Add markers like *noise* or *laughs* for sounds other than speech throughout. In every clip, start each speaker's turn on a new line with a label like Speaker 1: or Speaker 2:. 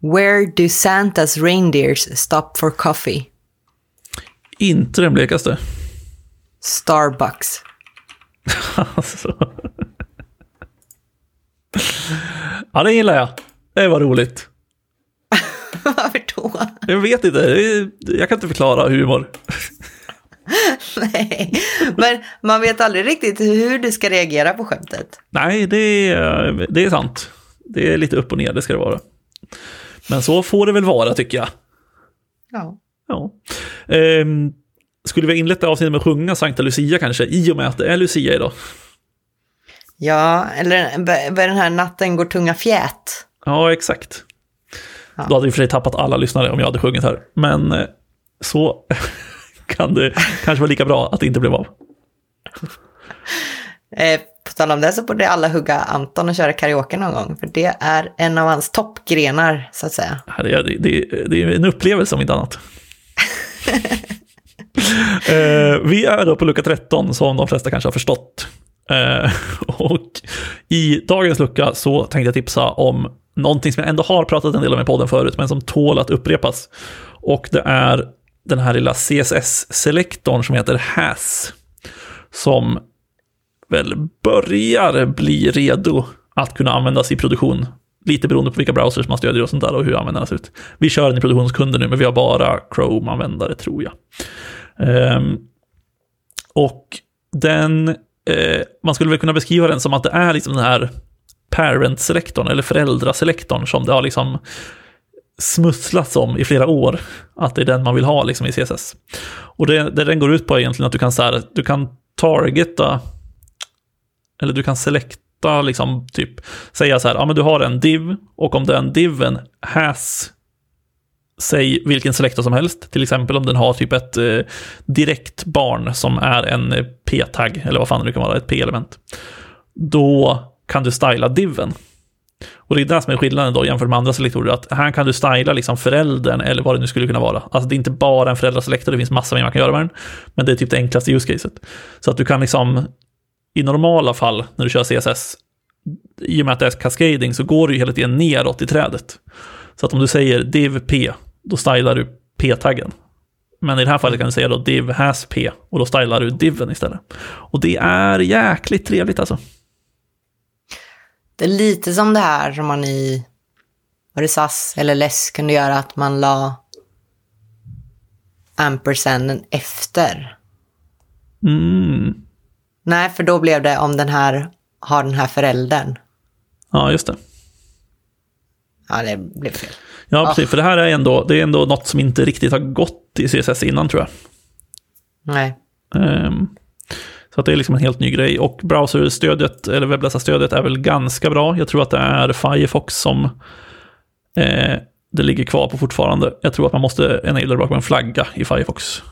Speaker 1: Where do Santa's reindeers stop for coffee?
Speaker 2: Inte den blekaste.
Speaker 1: Starbucks.
Speaker 2: Alltså. Ja, det gillar jag. Det var roligt. *laughs*
Speaker 1: Varför då?
Speaker 2: Jag vet inte, jag kan inte förklara humor. *laughs*
Speaker 1: Nej, men man vet aldrig riktigt hur du ska reagera på skämtet.
Speaker 2: Nej, det är, det är sant. Det är lite upp och ner, det ska det vara. Men så får det väl vara, tycker jag.
Speaker 1: Ja.
Speaker 2: Ja. Ehm, skulle vi ha inlett avsnittet med att sjunga Sankta Lucia kanske, i och med att det är Lucia idag?
Speaker 1: Ja, eller vad den här natten går tunga fjät?
Speaker 2: Ja, exakt.
Speaker 1: Ja.
Speaker 2: Då hade vi för sig tappat alla lyssnare om jag hade sjungit här. Men eh, så *laughs* kan det kanske vara lika bra att det inte blev av.
Speaker 1: På tal om det så borde alla hugga Anton och köra karaoke någon gång, för det är en av hans toppgrenar, så att säga.
Speaker 2: Det är, det, det är en upplevelse om inte annat. *laughs* eh, vi är då på lucka 13 som de flesta kanske har förstått. Eh, och i dagens lucka så tänkte jag tipsa om någonting som jag ändå har pratat en del om i podden förut, men som tål att upprepas. Och det är den här lilla CSS-selektorn som heter HAS. Som väl börjar bli redo att kunna användas i produktion. Lite beroende på vilka browsers man stödjer och sånt där och hur användarna ser ut. Vi kör den i produktionskunder nu, men vi har bara Chrome-användare tror jag. Um, och den, eh, man skulle väl kunna beskriva den som att det är liksom den här parent-selektorn, eller föräldraselektorn, som det har liksom smusslats om i flera år. Att det är den man vill ha liksom i CSS. Och det, det den går ut på är egentligen att du kan, så här, du kan targeta, eller du kan selekta, liksom typ säga så här, ja men du har en div och om den diven has säg vilken selektor som helst, till exempel om den har typ ett eh, direkt barn som är en eh, p-tagg, eller vad fan det kan vara, ett p-element. Då kan du styla diven. Och det är det som är skillnaden då jämfört med andra selektorer, att här kan du styla liksom föräldern eller vad det nu skulle kunna vara. Alltså det är inte bara en föräldraselektor, det finns massa mer man kan göra med den, men det är typ det enklaste use caset. Så att du kan liksom, i normala fall när du kör CSS, i och med att det är cascading så går du ju hela tiden neråt i trädet. Så att om du säger div p, då stylar du p-taggen. Men i det här fallet kan du säga då div has p, och då stylar du diven istället. Och det är jäkligt trevligt alltså.
Speaker 1: Det är lite som det här som man i, var det SAS eller LESS kunde göra, att man la ampersanden efter.
Speaker 2: Mm.
Speaker 1: Nej, för då blev det om den här har den här föräldern.
Speaker 2: Ja, just det.
Speaker 1: Ja, det blev fel.
Speaker 2: Ja, precis. För det här är ändå, det är ändå något som inte riktigt har gått i CSS innan tror jag.
Speaker 1: Nej.
Speaker 2: Ehm, så att det är liksom en helt ny grej. Och browserstödet, eller webbläsarstödet, är väl ganska bra. Jag tror att det är Firefox som eh, det ligger kvar på fortfarande. Jag tror att man måste enabla det bakom en flagga i Firefox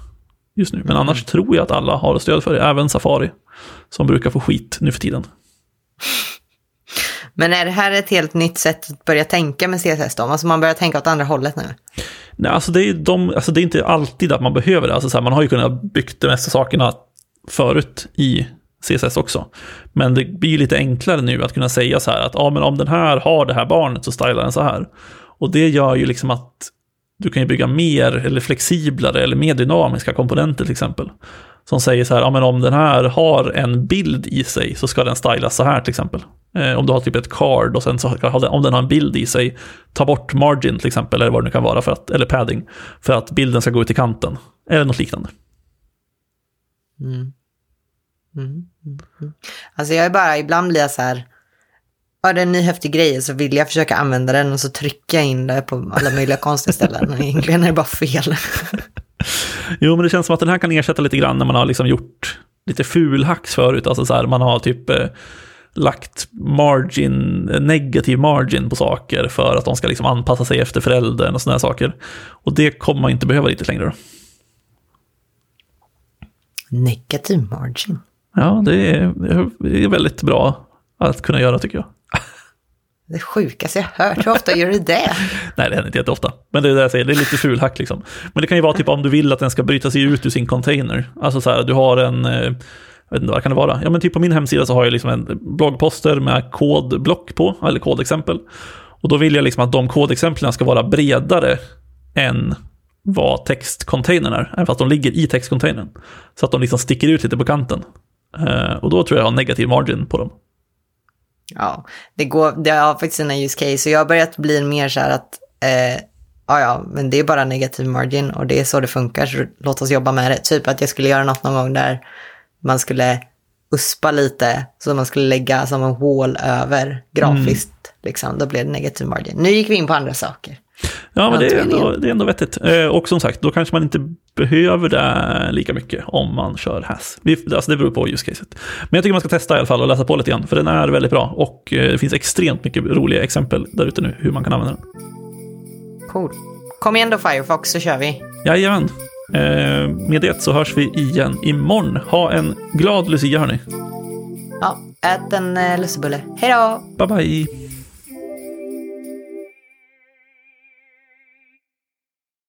Speaker 2: just nu. Men annars tror jag att alla har stöd för det, även Safari, som brukar få skit nu för tiden.
Speaker 1: Men är det här ett helt nytt sätt att börja tänka med CSS då? Alltså man börjar tänka åt andra hållet nu?
Speaker 2: Nej, alltså det, är de, alltså det är inte alltid att man behöver det. Alltså så här, man har ju kunnat bygga de mesta sakerna förut i CSS också. Men det blir lite enklare nu att kunna säga så här att ja, men om den här har det här barnet så stylar den så här. Och det gör ju liksom att du kan ju bygga mer eller flexiblare eller mer dynamiska komponenter till exempel. Som säger så här, ja men om den här har en bild i sig så ska den stylas så här till exempel. Eh, om du har typ ett card och sen så har den, om den har en bild i sig, ta bort margin till exempel, eller vad det nu kan vara, för att, eller padding, för att bilden ska gå ut i kanten. Eller något liknande.
Speaker 1: Mm. Mm. Mm. Mm. Alltså jag är bara, ibland blir jag så här, är en ny häftig grej så vill jag försöka använda den och så trycker jag in det på alla möjliga konstiga ställen. Och *laughs* egentligen är det bara fel.
Speaker 2: Jo, men det känns som att den här kan ersätta lite grann när man har liksom gjort lite fulhacks förut. Alltså så här, man har typ eh, lagt margin, negativ margin på saker för att de ska liksom anpassa sig efter föräldern och sådana saker. Och det kommer man inte behöva riktigt längre. Då.
Speaker 1: Negativ margin.
Speaker 2: Ja, det är, det är väldigt bra att kunna göra tycker jag.
Speaker 1: Det sjukaste jag hört. Hur ofta gör du det? *laughs*
Speaker 2: Nej, det händer inte jätteofta. Men det är det jag säger, det är lite fulhack liksom. Men det kan ju vara typ om du vill att den ska bryta sig ut ur sin container. Alltså så här, du har en, eh, jag vet inte vad kan det vara? Ja men typ på min hemsida så har jag liksom en bloggposter med kodblock på, eller kodexempel. Och då vill jag liksom att de kodexemplen ska vara bredare än vad textcontainern är, även fast de ligger i textcontainern. Så att de liksom sticker ut lite på kanten. Eh, och då tror jag jag har negativ margin på dem.
Speaker 1: Ja, det, går, det har faktiskt sina use case. Så jag har börjat bli mer så här att, eh, ja ja, men det är bara negativ margin och det är så det funkar, så låt oss jobba med det. Typ att jag skulle göra något någon gång där man skulle uspa lite, så man skulle lägga som en wall över grafiskt, mm. liksom, då blir det negativ margin. Nu gick vi in på andra saker.
Speaker 2: Ja, men det är, ändå, det är ändå vettigt. Eh, och som sagt, då kanske man inte behöver det lika mycket om man kör HAS. alltså det beror på use caset. Men jag tycker man ska testa i alla fall och läsa på lite grann, för den är väldigt bra. Och eh, det finns extremt mycket roliga exempel där ute nu, hur man kan använda den.
Speaker 1: Cool. Kom igen då Firefox, så kör vi.
Speaker 2: Jajamän. Eh, med det så hörs vi igen imorgon. Ha en glad Lucia hörni.
Speaker 1: Ja, ät en lussebulle. Hej då!
Speaker 2: Bye bye!